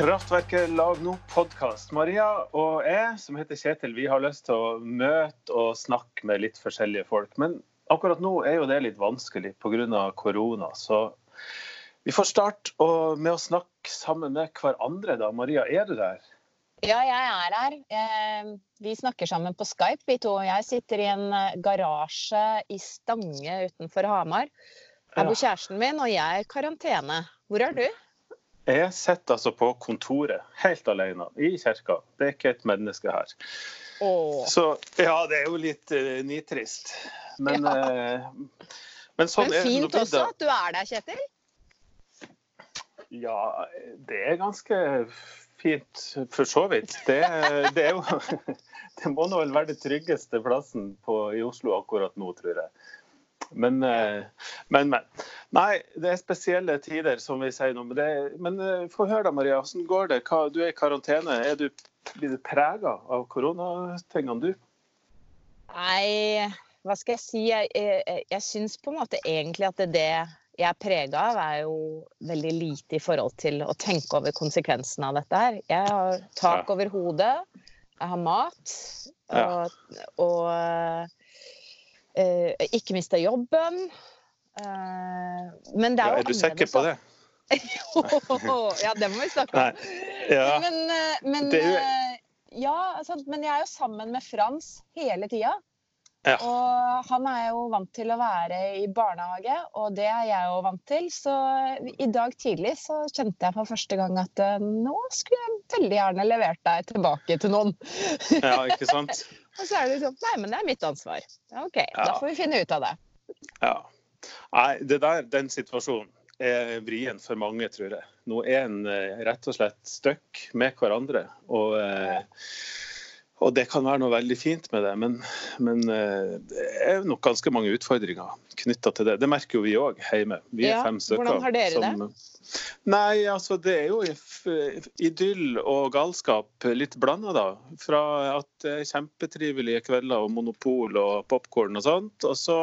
Kraftverket Lag nå podkast. Maria og jeg, som heter Kjetil, vi har lyst til å møte og snakke med litt forskjellige folk. Men akkurat nå er jo det litt vanskelig pga. korona. Så vi får starte med å snakke sammen med hverandre, da. Maria, er du der? Ja, jeg er her. Eh, vi snakker sammen på Skype, vi to. Jeg sitter i en eh, garasje i Stange utenfor Hamar. Her bor kjæresten min, og jeg er i karantene. Hvor er du? Jeg sitter altså på kontoret, helt alene, i kirka. Det er ikke et menneske her. Åh. Så ja, det er jo litt uh, nitrist. Men, Ja. uh, men sånn Men er det fint nå også at du er der, Kjetil. Ja, det er ganske fint, for så vidt. Det, det er jo Det må nå vel være den tryggeste plassen på, i Oslo akkurat nå, tror jeg. Men, eh, men, men. Nei, det er spesielle tider, som vi sier nå. Men, det, men eh, få høre da, Maria. Hvordan går det? Hva, du er i karantene. Er du, blir du prega av koronatingene, du? Nei, hva skal jeg si? Jeg, jeg, jeg syns på en måte egentlig at det, det jeg er prega av, er jo veldig lite i forhold til å tenke over konsekvensene av dette her. Jeg har tak over hodet, jeg har mat, og, og ikke mista jobben. Eh, men det er jo er du sikker på det? ja, det må vi snakke om. Ja. Men, eh, men, eh, ja, altså, men jeg er jo sammen med Frans hele tida. Ja. Og han er jo vant til å være i barnehage, og det er jeg jo vant til. Så i dag tidlig så kjente jeg for første gang at eh, nå skulle jeg veldig gjerne levert deg tilbake til noen. ja, ikke sant? Og så er det liksom Nei, men det er mitt ansvar. Ja, OK, da får vi finne ut av det. Ja. Nei, det der, den situasjonen er vrien for mange, tror jeg. Nå er en eh, rett og slett stuck med hverandre. Og, eh, og det kan være noe veldig fint med det, men, men eh, det er nok ganske mange utfordringer knytta til det. Det merker jo vi òg hjemme. Vi er Ja, fem stykker. hvordan har dere det? Nei, altså det er jo idyll og galskap litt blanda, da. Fra at det er kjempetrivelige kvelder og monopol og popkorn og sånt, og så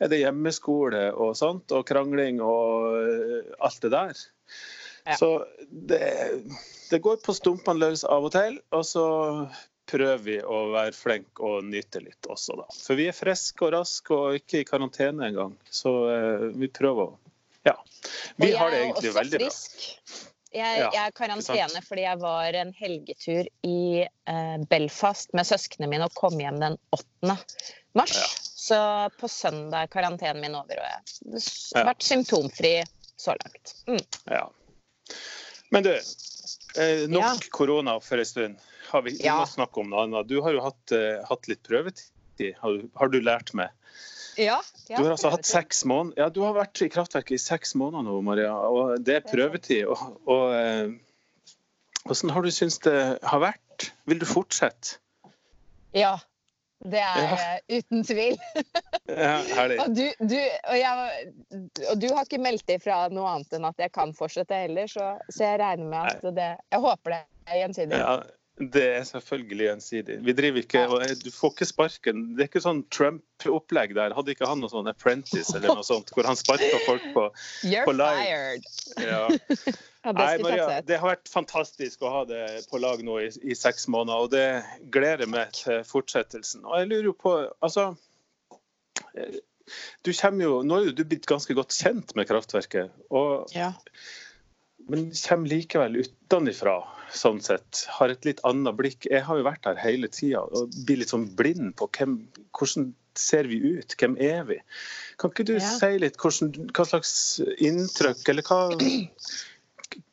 er det hjemmeskole og sånt, og krangling og eh, alt det der. Ja. Så det, det går på stumpene løs av og til, og så prøver vi å være flinke og nyte litt også, da. For vi er friske og raske og ikke i karantene engang. Så eh, vi prøver å Ja. Vi har det egentlig veldig bra. Jeg, Ja, jeg er karantene fordi jeg var en helgetur i eh, Belfast med søsknene mine og kom hjem den 8. mars. Ja. Så på søndag er karantenen min over, og jeg har vært Ja. symptomfri så langt. Mm. Ja. Men du, eh, nok korona for en stund. Har vi, Ja. må snakke om noe annet. Du har jo hatt, uh, hatt litt prøvetid, har, du- har du lært meg. Ja, Du har altså hatt seks måneder Ja, du har vært i kraftverket i seks måneder nå, Maria. Og det er prøvetid. Og, og eh, hvordan har du syntes det har vært? Vil du fortsette? Ja. Det er Ja. uten tvil. Ja, herlig. Og du, du, og, jeg, og du har ikke meldt ifra noe annet enn at jeg kan fortsette heller, så, så jeg regner med at det Jeg håper det er gjensidig. Ja, det er selvfølgelig gjensidig. Vi driver ikke, og Du får ikke sparken. Det er ikke sånn Trump-opplegg der. Hadde ikke han noe sånn Apprentice eller noe sånt, hvor han sparka folk på You're på live. fired! ja. Nei, Maria, det har vært fantastisk å ha det på lag nå i, i seks måneder, og det gleder meg til fortsettelsen. Og jeg lurer jo på Altså eh, du kommer jo, Nå er jo du blitt ganske godt kjent med kraftverket, og, Ja. Men kommer likevel utenfra, sånn sett. Har et litt annet blikk. Jeg har jo vært her hele tida og blir litt sånn blind på hvem, hvordan ser vi ut, hvem er vi? Kan ikke du Ja. si litt hvordan, hva slags inntrykk, eller hva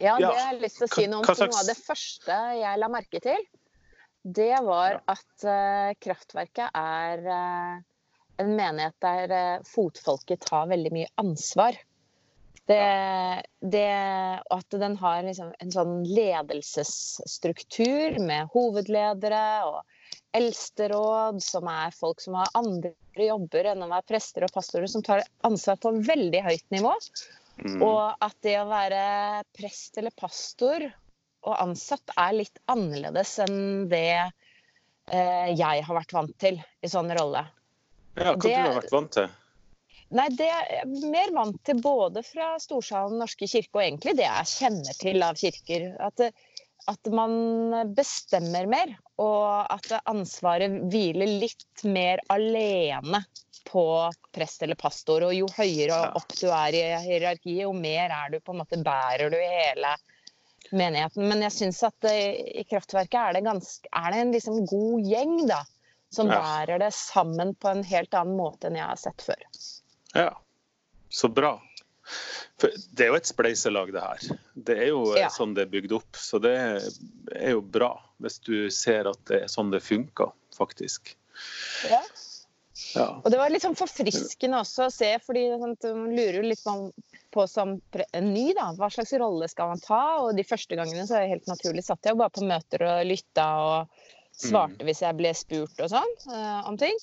Ja, det har jeg lyst til å si noe om. hva Noe av slags- det første jeg la merke til, det var Ja. at uh, kraftverket er uh, en menighet der uh, fotfolket tar veldig mye ansvar. Det, det, at den har liksom en sånn ledelsesstruktur med hovedledere og eldsteråd, som er folk som har andre jobber enn å være prester og pastorer, som tar ansvar på veldig høyt nivå. Mm. Og at det å være prest eller pastor og ansatt er litt annerledes enn det eh, jeg har vært vant til i sånn rolle. Ja, hva det- du har vært vant til? Nei, det er mer vant til både fra Storsalen norske kirke og egentlig det jeg kjenner til av kirker. At, at man bestemmer mer, og at ansvaret hviler litt mer alene på prest eller pastor. Og jo høyere opp du er i hierarkiet, jo mer er du på en måte bærer du i hele menigheten. Men jeg syns at i Kraftverket er det, ganske, er det en liksom god gjeng, da. Som bærer det sammen på en helt annen måte enn jeg har sett før. Ja, så bra. For det er jo et spleiselag, det her. Det er jo eh, Ja. sånn det er bygd opp. Så det er jo bra, hvis du ser at det er sånn det funker, faktisk. Ja. Ja. Og det var litt sånn forfriskende også å se, fordi sånn, man lurer jo litt på, på som en ny, da. Hva slags rolle skal man ta? Og de første gangene så helt naturlig satt jeg bare på møter og lytta og svarte hvis jeg ble spurt og sånn eh, om ting.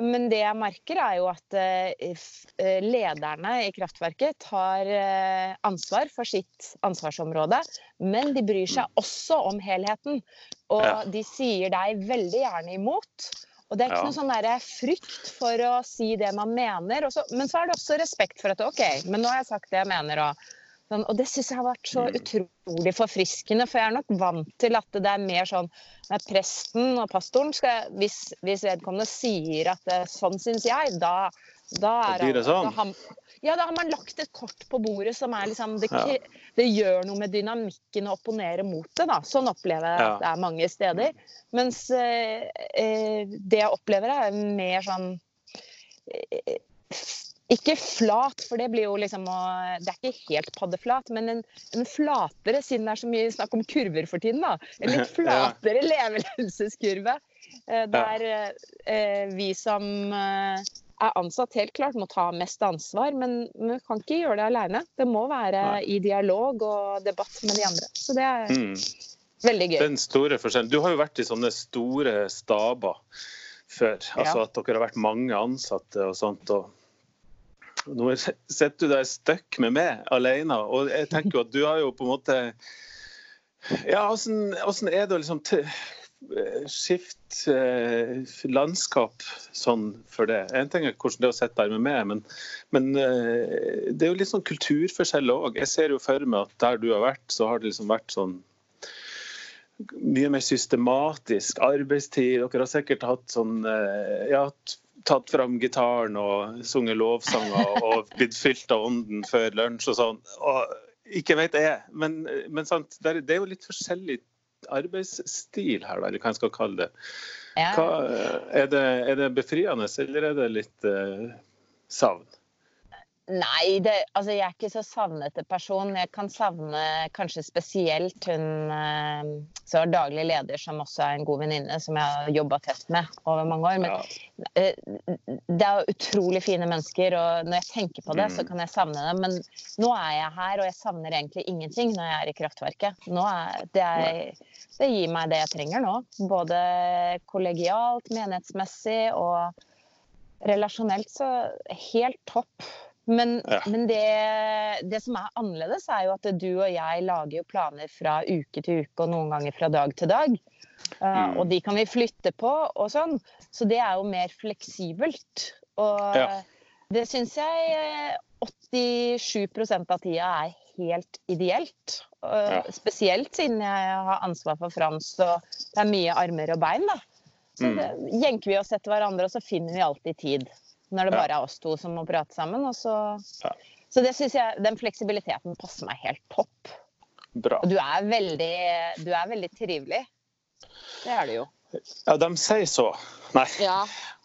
Men det jeg merker er jo at eh, eh, lederne i kraftverket tar eh, ansvar for sitt ansvarsområde, men de bryr seg også om helheten. Og Ja. de sier deg veldig gjerne imot. Og det er ikke Ja. noe sånn der frykt for å si det man mener. Men så er det også respekt for at OK, men nå har jeg sagt det jeg mener. Og, sånn, og det syns jeg har vært så Mm. utrolig forfriskende, for jeg er nok vant til at det er mer sånn nei, presten og pastoren skal, hvis, hvis vedkommende sier at det, sånn syns jeg, da, da er det sånn. Da har, ja, da har man lagt et kort på bordet som er liksom det, Ja. det gjør noe med dynamikken å opponere mot det, da. Sånn opplever jeg Ja. at det er mange steder. Mens eh, eh, det jeg opplever, er mer sånn eh, ikke flat, for det blir jo liksom å Det er ikke helt paddeflat, men en, en flatere, siden det er så mye snakk om kurver for tiden, da. En litt flatere ja. eh, Der eh, vi som eh, er ansatt, helt klart må ta mest ansvar, men men vi kan ikke gjøre det alene. Det må være Nei. i dialog og debatt med de andre. Så det er Mm. veldig gøy. Den store forskjellen. Du har jo vært i sånne store staber før. Altså Ja. at dere har vært mange ansatte og sånt. og nå er- sitter du der stuck med meg alene, og jeg tenker jo at du har jo på en måte Ja, åssen er det å liksom skifte eh, landskap sånn for det? En ting er hvordan det er å sitte der med meg, men, men eh, det er jo litt sånn kulturforskjell òg. Jeg ser jo for meg at der du har vært, så har det liksom vært sånn mye mer systematisk arbeidstid. Dere har sikkert hatt sånn eh, ja, tatt fram gitaren og sunget lovsanger og blitt fylt av ånden før lunsj og sånn. Og ikke vet jeg, men, men sant, det er jo litt forskjellig arbeidsstil her, eller hva jeg skal kalle det. Ja. Hva, er, det er det befriende, eller er det litt uh, savn? Nei, det, altså jeg er ikke så savnete person. Jeg kan savne kanskje spesielt hun eh, som er daglig leder, som også er en god venninne, som jeg har jobba tett med over mange år. Men eh, det er utrolig fine mennesker, og når jeg tenker på det, så Mm. kan jeg savne dem. Men nå er jeg her, og jeg savner egentlig ingenting når jeg er i kraftverket. Er, det, er, det gir meg det jeg trenger nå. Både kollegialt, menighetsmessig og relasjonelt, så helt topp. Men, Ja. men det, det som er annerledes, er jo at du og jeg lager jo planer fra uke til uke, og noen ganger fra dag til dag. Uh, Mm. Og de kan vi flytte på og sånn. Så det er jo mer fleksibelt. Og Ja. det syns jeg eh, 87% av tida er helt ideelt. Uh, Ja. Spesielt siden jeg har ansvar for Frans og det er mye armer og bein. da. Så Mm. jenker vi oss etter hverandre, og så finner vi alltid tid. Når det bare er oss to som må prate sammen. Så, Ja. så det syns jeg, den fleksibiliteten passer meg helt topp. Bra. Og du er veldig, du er veldig trivelig. Det er du jo. Ja, de sier så. Nei. Ja,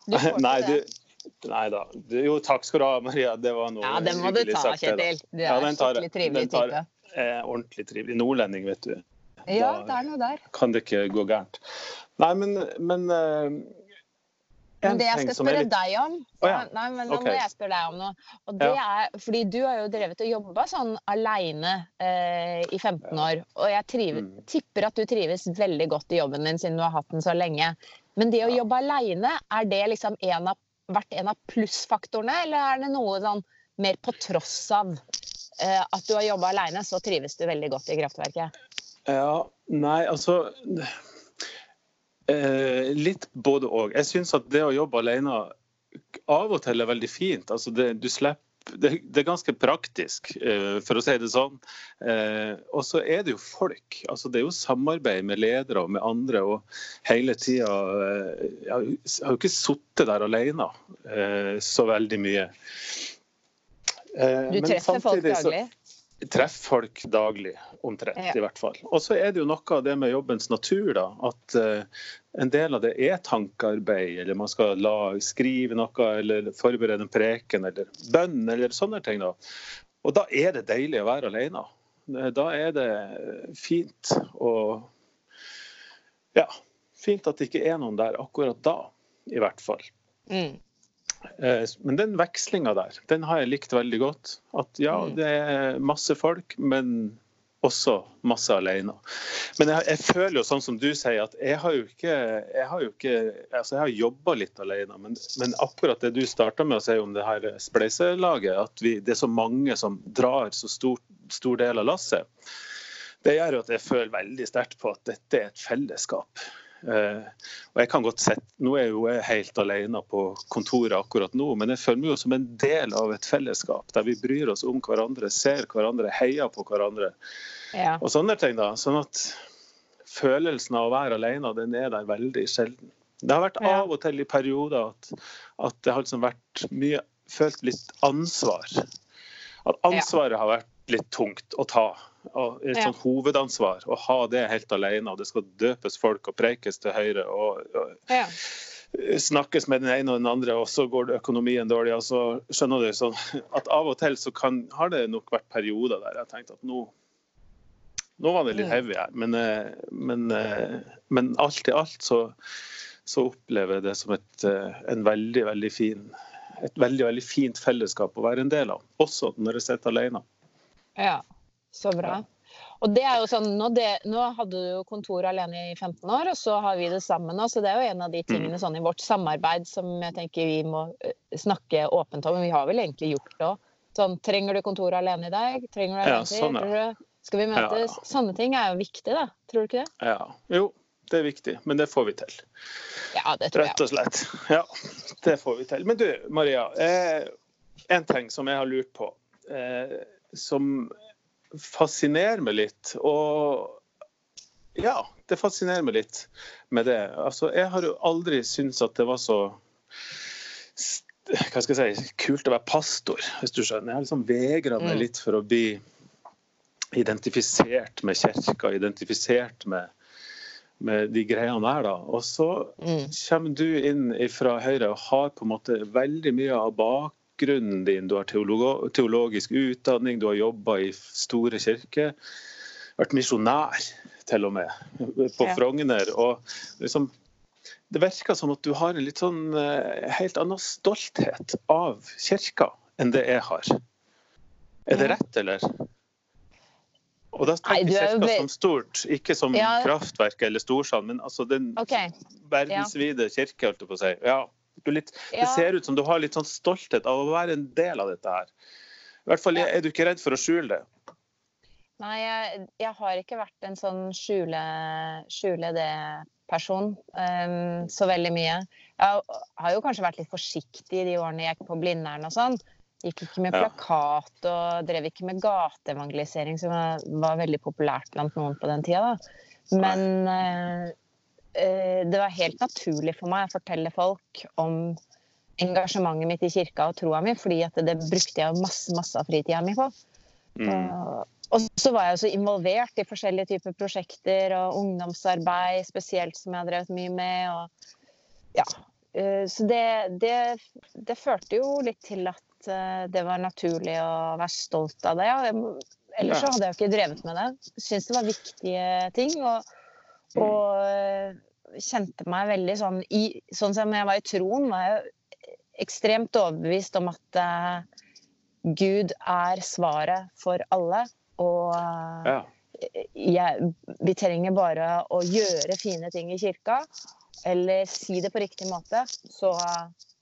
du får Nei, det. du, nei da. Jo, takk skal du ha, Maria. Det var noe Ja, den må du ta. Kjetil. Du er Ja, en skikkelig trivelig tar type. Eh, ordentlig trivelig. Nordlending, vet du. Ja, Da- det er noe der. Kan det ikke gå gærent. Nei, men, men eh, Men det jeg skal spørre litt- deg om ja. Nei, men nå må jeg spørre deg om noe. Og det er, fordi du har jo drevet og jobba sånn aleine eh, i 15 år. Og jeg triver, Mm. tipper at du trives veldig godt i jobben din siden du har hatt den så lenge. Men det å Ja. jobbe aleine, er det liksom en av, vært en av plussfaktorene, eller er det noe sånn mer på tross av eh, at du har jobba aleine, så trives du veldig godt i kraftverket? Ja, nei, altså eh, Litt både òg. Jeg syns at det å jobbe alene av og til er veldig fint. Altså det, du slipper det, det, er ganske praktisk, eh, for å si det sånn. Eh, og så er det jo folk. altså Det er jo samarbeid med ledere og med andre. og hele tida eh, Jeg har jo ikke sittet der alene så veldig mye. Du treffer folk daglig? Treffer folk daglig, omtrent ja. i hvert fall. Og så er det jo noe av det med jobbens natur, da. At uh, en del av det er tankearbeid, eller man skal la, skrive noe, eller forberede en preken, eller bønn, eller sånne ting. da. Og da er det deilig å være alene. Da er det fint å Ja, fint at det ikke er noen der akkurat da, i hvert fall. Mm. Eh, men den vekslinga der, den har jeg likt veldig godt. At ja, mm. det er masse folk, men også masse alene. Men jeg, jeg, føler jo sånn som du sier, at jeg har jo ikke Jeg har jo ikke, altså jeg har jobba litt alene, men, men, akkurat det du starta med å si om det her spleiselaget, at vi, det er så mange som drar så stor, stor del av lasset, det gjør jo at jeg føler veldig sterkt på at dette er et fellesskap. Eh, og jeg kan godt sette, Nå er jeg jo helt alene på kontoret akkurat nå, men jeg føler meg jo som en del av et fellesskap der vi bryr oss om hverandre, ser hverandre, heier på hverandre. Ja. Og sånne ting da, sånn at Følelsen av å være alene den er der veldig sjelden. Det har vært av og til i perioder at, at det har liksom vært mye følt litt ansvar. At ansvaret har vært litt tungt å ta og et sånt hovedansvar å ha det helt alene. og Det skal døpes folk og preikes til høyre. og, og ja. snakkes med den ene og den andre, og så går det økonomien dårlig. og så skjønner du sånn, at Av og til så kan, har det nok vært perioder der jeg har tenkt at nå, nå var det litt heavy her. Men, eh, men, eh, men alt i alt så, så, opplever jeg det som et, eh, en veldig, veldig fin, et veldig, veldig fint fellesskap å være en del av. Også når jeg sitter alene. Ja. Så bra. Og det er jo sånn, nå, det, nå, hadde du jo kontor alene i 15 år, og så har vi det sammen nå. Så det er jo en av de tingene mm. sånn, i vårt samarbeid som jeg tenker vi må eh, snakke åpent om. Men vi har vel egentlig gjort det òg. Sånn, trenger du kontor alene i dag? Trenger du alene ja, sånn, ja. Skal vi møtes? Ja, ja. Sånne ting er jo viktig, da. Tror du ikke det? Ja. Jo, det er viktig. Men det får vi til. Ja, det tror jeg. Rett og slett. Ja, det får vi til. Men du, Maria. Eh, en ting som jeg har lurt på. Eh, som fascinerer meg litt. Og ja, det fascinerer meg litt med det. Altså, jeg har jo aldri syntes at det var så hva skal jeg si, kult å være pastor, hvis du skjønner. Jeg har liksom vegra meg mm. litt for å bli identifisert med kirka, identifisert med, med de greiene der. da. Og så mm. kommer du inn fra Høyre og har på en måte veldig mye av bak bakgrunnen din, du har teolog teologisk utdanning, du har jobba i store kirker. Vært misjonær, til og med, på ja. Frogner. Og liksom, det virker som at du har en litt sånn eh, helt annen stolthet av kirka enn det jeg har. Er det rett, eller? Og da tenker jeg kirka som stort, ikke som ja. kraftverk eller storsand, men altså den okay. verdensvide kirke, holdt jeg på å si. Ja. Litt, ja. Det ser ut som du har litt sånn stolthet av å være en del av dette her. I hvert fall Er du ikke redd for å skjule det? Nei, jeg, jeg har ikke vært en sånn skjule, skjule det-person um, så veldig mye. Jeg har jo kanskje vært litt forsiktig de årene jeg gikk på Blindern og sånn. Gikk ikke med plakat og drev ikke med gateevangelisering, som var veldig populært blant noen på den tida. Da. Men Eh, det var helt naturlig for meg å fortelle folk om engasjementet mitt i kirka og troa mi, fordi det brukte jeg masse, masse av fritida mi på. Mm. Og så var jeg også involvert i forskjellige typer prosjekter og ungdomsarbeid spesielt, som jeg har drevet mye med. Og, ja. Eh, så det, det, det, førte jo litt til at eh, det var naturlig å være stolt av det. Ellers så hadde jeg jo ikke drevet med det. Syns det var viktige ting. Og, og kjente meg veldig sånn i, Sånn som jeg var i troen, var jeg ekstremt overbevist om at uh, Gud er svaret for alle. Og uh, ja. jeg, vi trenger bare å gjøre fine ting i kirka, eller si det på riktig måte, så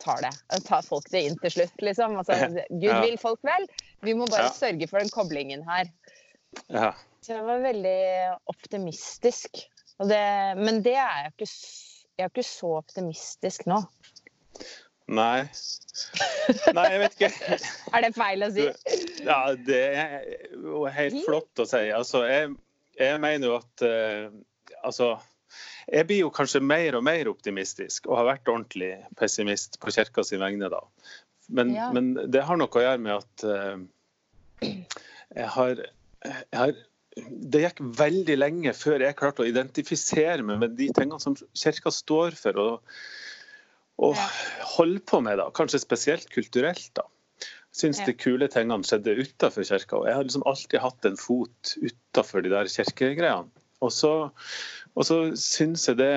tar det. Tar folk det inn til slutt, liksom. Altså, Gud ja. vil folk vel. Vi må bare ja. sørge for den koblingen her. Så jeg var veldig optimistisk det, men det er jeg ikke, jeg er ikke så optimistisk nå. Nei. Nei, jeg vet ikke. er det feil å si? Ja, det er jo helt flott å si. Altså, jeg, jeg mener jo at uh, Altså, jeg blir jo kanskje mer og mer optimistisk, og har vært ordentlig pessimist på kirka sin vegne, da. Men, ja. men, det har noe å gjøre med at uh, jeg har, jeg har det gikk veldig lenge før jeg klarte å identifisere meg med de tingene som kirka står for og, og holder på med, da. kanskje spesielt kulturelt. da. Syns de kule tingene skjedde utafor kirka. Og jeg har liksom alltid hatt en fot utafor de der kirkegreiene. Og så, og så syns jeg det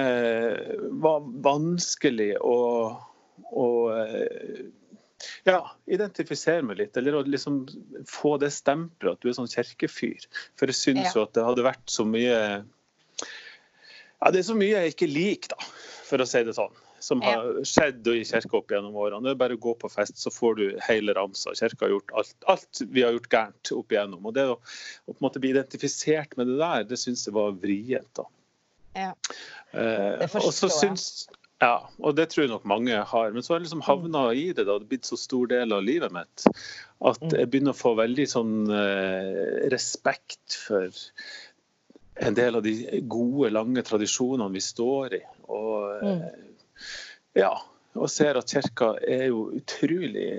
var vanskelig å, å ja, identifisere meg litt, eller å liksom få det stempelet at du er sånn kirkefyr. For jeg syns jo at det hadde vært så mye Ja, det er så mye jeg ikke liker, da, for å si det sånn. Som har ja. skjedd i kirka opp gjennom årene. Det er bare å gå på fest, så får du hele ramsa. Kirka har gjort alt, alt vi har gjort gærent opp igjennom. Og det å, å på en måte bli identifisert med det der, det syns jeg var vrient. da. Ja. Eh, det forstår jeg. Ja, og det tror jeg nok mange har. Men så har jeg liksom havna i det. da, Det har blitt så stor del av livet mitt at mm. jeg begynner å få veldig sånn eh, respekt for en del av de gode, lange tradisjonene vi står i. Og mm. eh, ja, og ser at kirka er jo utrolig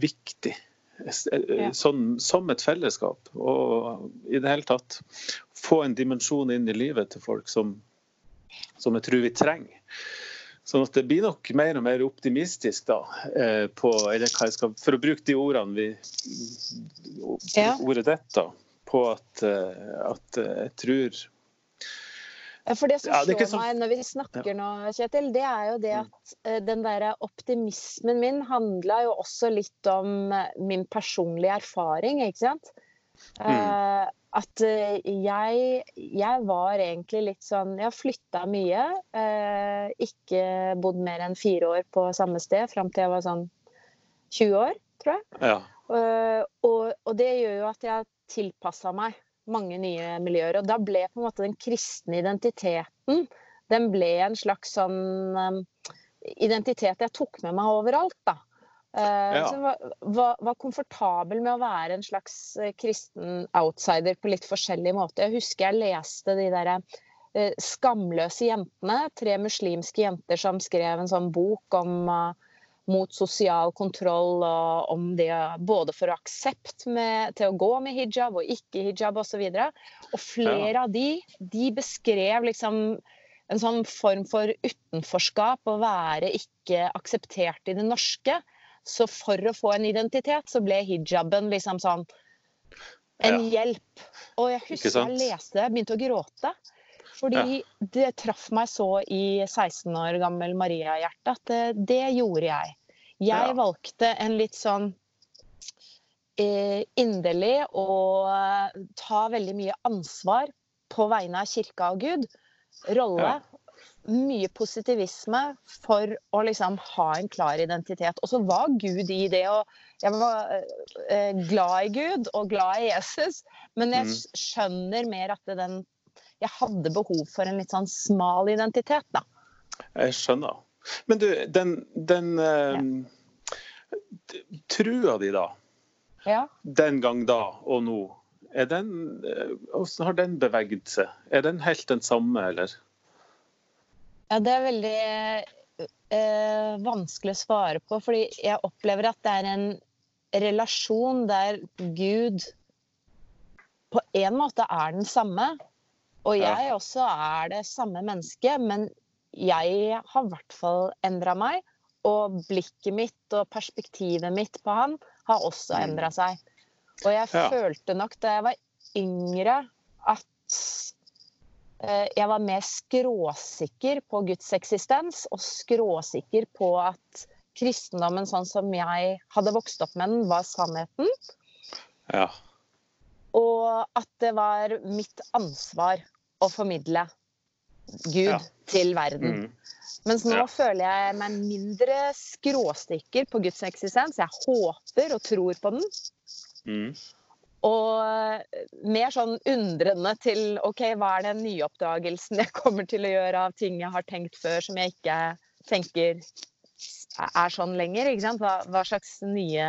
viktig. Eh, sånn, som et fellesskap. Og i det hele tatt få en dimensjon inn i livet til folk som, som jeg tror vi trenger. Sånn at det blir nok mer og mer optimistisk, da, eh, på, eller hva jeg skal, for å bruke de ordene vi ja. Ordet ditt, da. På at, eh, at eh, jeg tror for det som ja, det slår så... meg når vi snakker nå, Kjetil, det er jo det mm. at den der optimismen min handla jo også litt om min personlige erfaring, ikke sant? Mm at eh, jeg, jeg, var egentlig litt sånn Jeg har flytta mye. Eh, ikke bodd mer enn fire år på samme sted fram til jeg var sånn 20 år, tror jeg. Ja. Eh, og, og, det gjør jo at jeg tilpassa meg mange nye miljøer. Og da ble på en måte den kristne identiteten den ble en slags sånn um, identitet jeg tok med meg overalt, da. Uh, ja. Så var, var, var, komfortabel med å være en slags uh, kristen outsider på litt forskjellig måte. Jeg husker jeg leste de der uh, skamløse jentene. Tre muslimske jenter som skrev en sånn bok om mot sosial kontroll og om det både for aksept med, til å gå med hijab og ikke hijab osv. Og, så og flere ja. av de, de beskrev liksom en sånn form for utenforskap, å være ikke akseptert i det norske. Så for å få en identitet, så ble hijaben liksom sånn en ja. hjelp. Og jeg husker jeg leste det, begynte å gråte. Fordi ja. det traff meg så i 16 år gammel Maria-hjerte at det, det, gjorde jeg. Jeg ja. valgte en litt sånn eh, inderlig og ta veldig mye ansvar på vegne av kirka og Gud. Rolle mye positivisme for å liksom ha en klar identitet. Og så var Gud i det. og Jeg var eh, glad i Gud og glad i Jesus, men jeg mm. skjønner mer at den Jeg hadde behov for en litt sånn smal identitet, da. Jeg skjønner. Men du, den, den ja. uh, trua di, da. Ja. Den gang da og nå. Er den, hvordan eh, har den beveget seg? Er den helt den samme, eller? Ja, det er veldig eh, vanskelig å svare på, fordi jeg opplever at det er en relasjon der Gud på en måte er den samme, og jeg også er det samme mennesket, men jeg har i hvert fall endra meg. Og blikket mitt og perspektivet mitt på han har også mm. endra seg. Og jeg ja. følte nok da jeg var yngre, at Eh, jeg var mer skråsikker på Guds eksistens, og skråsikker på at kristendommen sånn som jeg hadde vokst opp med den, var sannheten. Ja. Og at det var mitt ansvar å formidle Gud ja. til verden. Mm. Mens nå ja. føler jeg meg mindre skråsikker på Guds eksistens. Jeg håper og tror på den. Mm. Og mer sånn undrende til OK, hva er den nyoppdagelsen jeg kommer til å gjøre av ting jeg har tenkt før som jeg ikke tenker er sånn lenger. ikke sant? Hva, hva slags nye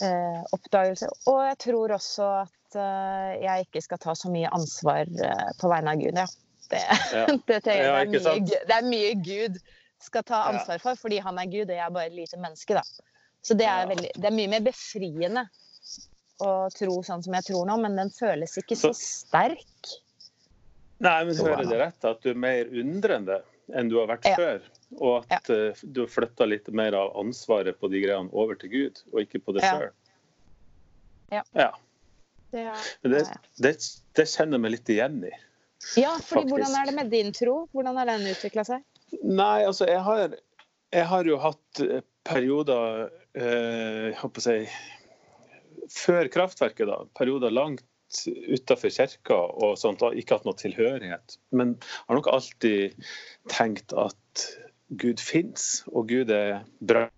eh, oppdagelser. Og jeg tror også at eh, jeg ikke skal ta så mye ansvar eh, på vegne av Gud. Ja. Det, Ja. det, det, Ja, det, er mye, det er mye Gud skal ta ansvar for, fordi han er Gud, og jeg er bare et lite menneske. da. Så det er, veldig, det er mye mer befriende å tro sånn som jeg tror nå, men den føles ikke så Så- sterk. Nei, men Så hører er det rett at du er mer undrende enn du har vært Ja. før? Og at ja. du har flytta litt mer av ansvaret på de greiene over til Gud, og ikke på deg Ja. sjøl? Ja. ja. Det Men det, det, det kjenner jeg meg litt igjen i. ja, fordi faktisk. hvordan er det med din tro? Hvordan har den utvikla seg? Nei, altså jeg har, jeg har jo hatt eh, perioder eh, jeg håper å si, Før kraftverket, da. Perioder langt utafor kirka og sånt, og ikke hatt noe tilhørighet. Men har nok alltid tenkt at Gud fins, og Gud er bra,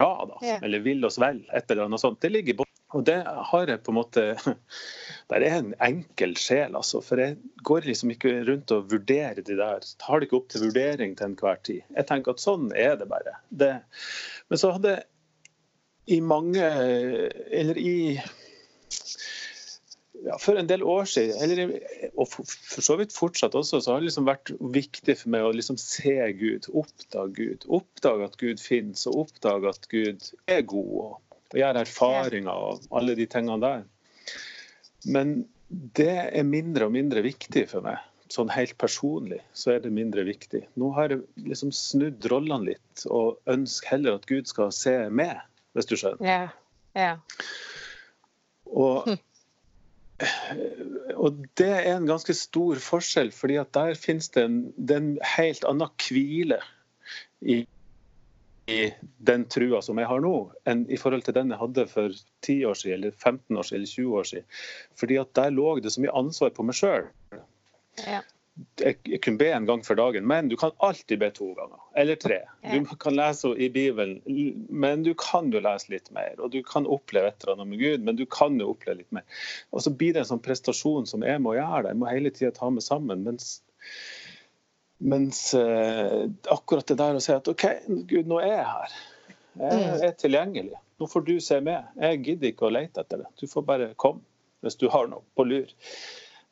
da. Ja. Eller vil oss vel, et eller annet sånt. Det ligger i bunnen. Og det har jeg på en måte Det er en enkel sjel, altså. For jeg går liksom ikke rundt og vurderer de der. Tar det ikke opp til vurdering til enhver tid. Jeg tenker at sånn er det bare. Det. Men så hadde jeg i mange Eller i ja, For en del år siden, eller, og for, så vidt fortsatt også, så har det liksom vært viktig for meg å liksom se Gud, oppdage Gud. Oppdage at Gud finnes, og oppdage at Gud er god. Og, og gjøre erfaringer og alle de tingene der. Men det er mindre og mindre viktig for meg. Sånn helt personlig så er det mindre viktig. Nå har jeg liksom snudd rollene litt og ønsker heller at Gud skal se meg, hvis du skjønner. Ja. ja. Og, og det er en ganske stor forskjell, fordi at der finnes det en, det en helt annen hvile i, i den trua som jeg har nå, enn i forhold til den jeg hadde for 10 år siden, eller 15 år siden, eller 20 år siden. Fordi at der lå det så mye ansvar på meg sjøl. ja. Jeg, kunne be en gang for dagen, men du kan alltid be to ganger. Eller tre. Du kan lese i Bibelen, men du kan jo lese litt mer. Og du kan oppleve et eller annet med Gud, men du kan jo oppleve litt mer. Og så blir det en sånn prestasjon som jeg må gjøre. Jeg må hele tida ta meg sammen. Mens, mens eh, akkurat det der å si at OK, Gud, nå er jeg her. Jeg Mm. er tilgjengelig. Nå får du se med. Jeg gidder ikke å lete etter det. Du får bare komme hvis du har noe på lur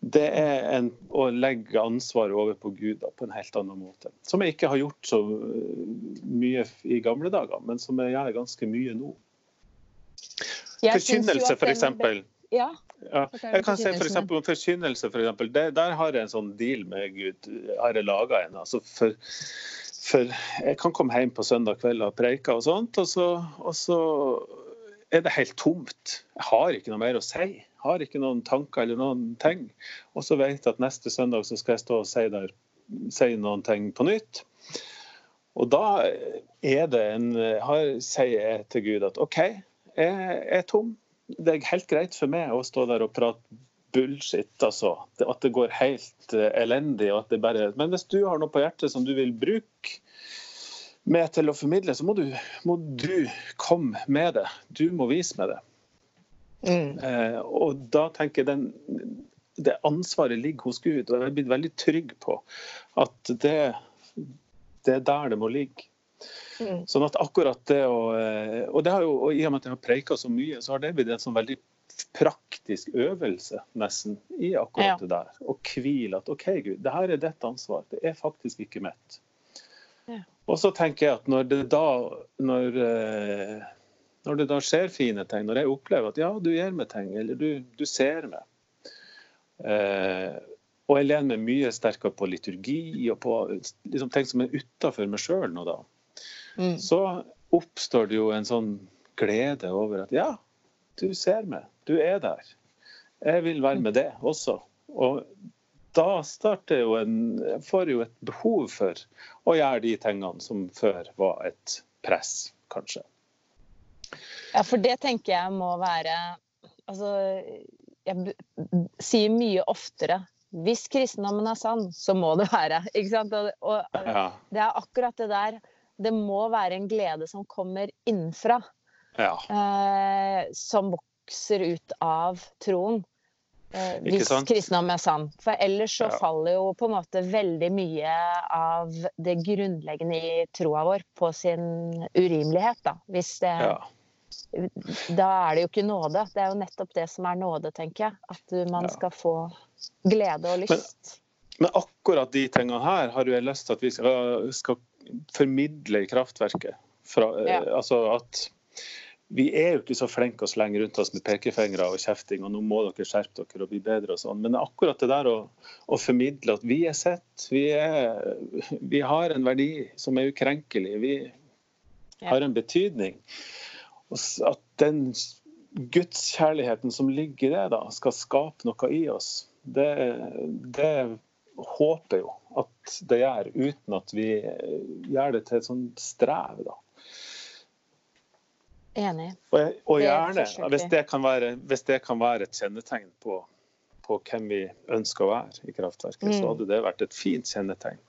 det er en, å legge ansvaret over på Gud på en helt annen måte. Som jeg ikke har gjort så øh, mye i gamle dager, men som jeg gjør ganske mye nå. Jeg Forkynnelse, for eksempel. Ja. Ja, jeg kan si for eksempel om forkynnelse, for eksempel. Det, der har jeg en sånn deal med Gud. Har jeg laga en. Altså for, for jeg kan komme hjem på søndag kveld og preike og sånt, og så, og så er det helt tomt. Jeg har ikke noe mer å si. Har ikke noen tanker eller noen ting. Og så vet jeg at neste søndag så skal jeg stå og si, der, si noen ting på nytt. Og da er det en sier jeg til Gud at OK, jeg er tom. Det er helt greit for meg å stå der og prate bullshit, altså. At det går helt eh, elendig. Og at det bare, men hvis du har noe på hjertet som du vil bruke meg til å formidle, så må du, må du komme med det. Du må vise meg det. Mm. Eh, og da tenker jeg den, det ansvaret ligger hos Gud, og jeg er blitt veldig trygg på at det, det er der det må ligge. Mm. Sånn at akkurat det å eh, Og, det har jo, og i og med at jeg har preika så mye, så har det blitt en sånn veldig praktisk øvelse nesten i akkurat Ja. det der. Og hvile at OK, Gud, det her er ditt ansvar. Det er faktisk ikke mitt. Ja. Og så tenker jeg at når det da når, eh, når det da skjer fine ting, når jeg opplever at ja, du gir meg ting, eller du, du ser meg eh, Og jeg lener meg mye sterkere på liturgi og på liksom, ting som er utafor meg sjøl nå da Mm. så oppstår det jo en sånn glede over at ja, du ser meg, du er der. Jeg vil være med det også. Og da starter jo en Jeg får jo et behov for å gjøre de tingene som før var et press, kanskje. Ja, for det tenker jeg må være Altså, jeg sier mye oftere hvis kristendommen er sann, så må det være. Ikke sant? Og, og Ja. det er akkurat det der. Det må være en glede som kommer innenfra. ja. Eh, som vokser ut av troen. Eh, hvis kristendom er sann. For ellers så ja. faller jo på en måte veldig mye av det grunnleggende i troa vår på sin urimelighet, da. Hvis det ja. Da er det jo ikke nåde. Det er jo nettopp det som er nåde, tenker jeg. At man ja. skal få glede og lyst. Men, men, akkurat de tingene her har jeg lyst til at vi skal, skal formidle i kraftverket. Fra, altså at vi er jo ikke så flinke å slenge rundt oss med pekefingre og kjefting, og nå må dere skjerpe dere og bli bedre og sånn. Men akkurat det der å, å formidle at vi er sett, vi, er, vi, har en verdi som er ukrenkelig, vi har en betydning. At den gudskjærligheten som ligger i det, da, skal skape noe i oss, det, det håper jo at det gjør, uten at vi gjør det til et sånt strev. da. Enig. Og, og gjerne, hvis det, være, hvis det, kan være, et kjennetegn på, på, hvem vi ønsker å være i kraftverket, mm. så hadde det vært et fint kjennetegn.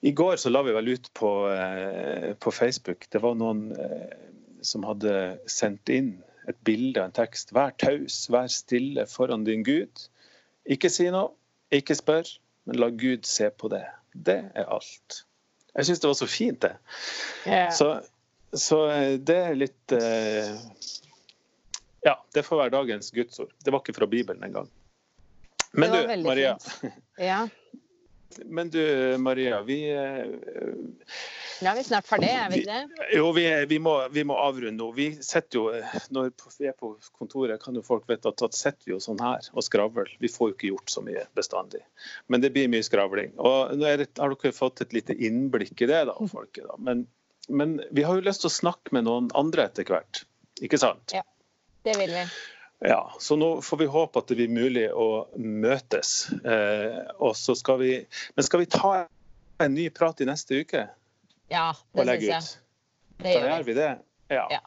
I går så la vi vel ut på, eh, på Facebook. Det var noen eh, som hadde sendt inn et bilde av en tekst. Vær taus, vær stille foran din Gud. Ikke si noe, ikke spør, men la Gud se på det. Det er alt. Jeg syns det var så fint, det. Yeah. Så så eh, det er litt eh, Ja, det får være dagens gudsord. Det var ikke fra Bibelen engang. Men du, Maria. Ja. Men du, Maria, vi Ja, eh, vi er snart ferdig, er vi ikke det? Jo, vi, vi, må, vi, må, avrunde nå. Vi sitter jo, Når vi er på kontoret, kan jo folk vite at da sitter vi jo sånn her og skravler. Vi får jo ikke gjort så mye bestandig. Men det blir mye skravling. Og nå det, har dere fått et lite innblikk i det, da, folket. da. Men men vi har jo lyst til å snakke med noen andre etter hvert, ikke sant? Ja, det vil vi. Ja, så nå får vi håpe at det blir mulig å møtes. Eh, og så skal vi Men skal vi ta en ny prat i neste uke? Ja, det syns jeg. Det gjør da gjør vi det. Ja. ja.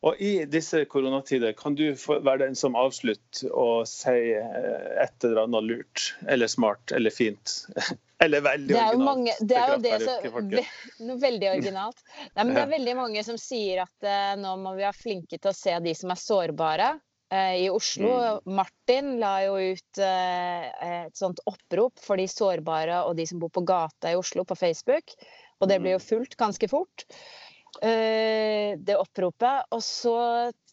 Og i disse koronatider, kan du være den som avslutter og si eh, et eller annet lurt eller smart eller fint Eller veldig det er jo mange, det er jo det som, veldig originalt. Nei, men det er veldig mange som sier at uh, nå må vi være flinke til å se de som er sårbare. Uh, I Oslo, mm. Martin la jo ut uh, et sånt opprop for de sårbare og de som bor på gata i Oslo på Facebook. Og det ble jo mm. fulgt ganske fort, det oppropet. Og så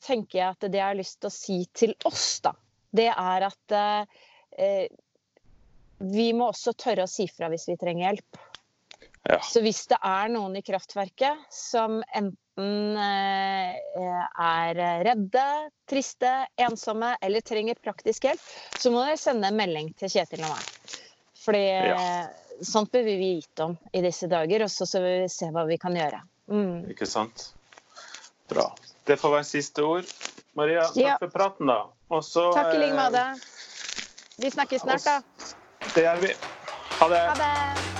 tenker jeg at det jeg har lyst til å si til oss, da, det er at vi må også tørre å si fra hvis vi trenger hjelp. Ja. Så hvis det er noen i kraftverket som enten eh, er redde, triste, ensomme eller trenger praktisk hjelp, så må dere sende en melding til Kjetil og meg. Fordi ja. sånt bør vi vite om i disse dager, og så vil vi se hva vi kan gjøre. Mm. Ikke sant. Bra. Det får være siste ord. Maria, takk ja. for praten, da. Også, takk i like måte. Vi snakkes snart, da. Det gjør vi. Ha det. Ha det.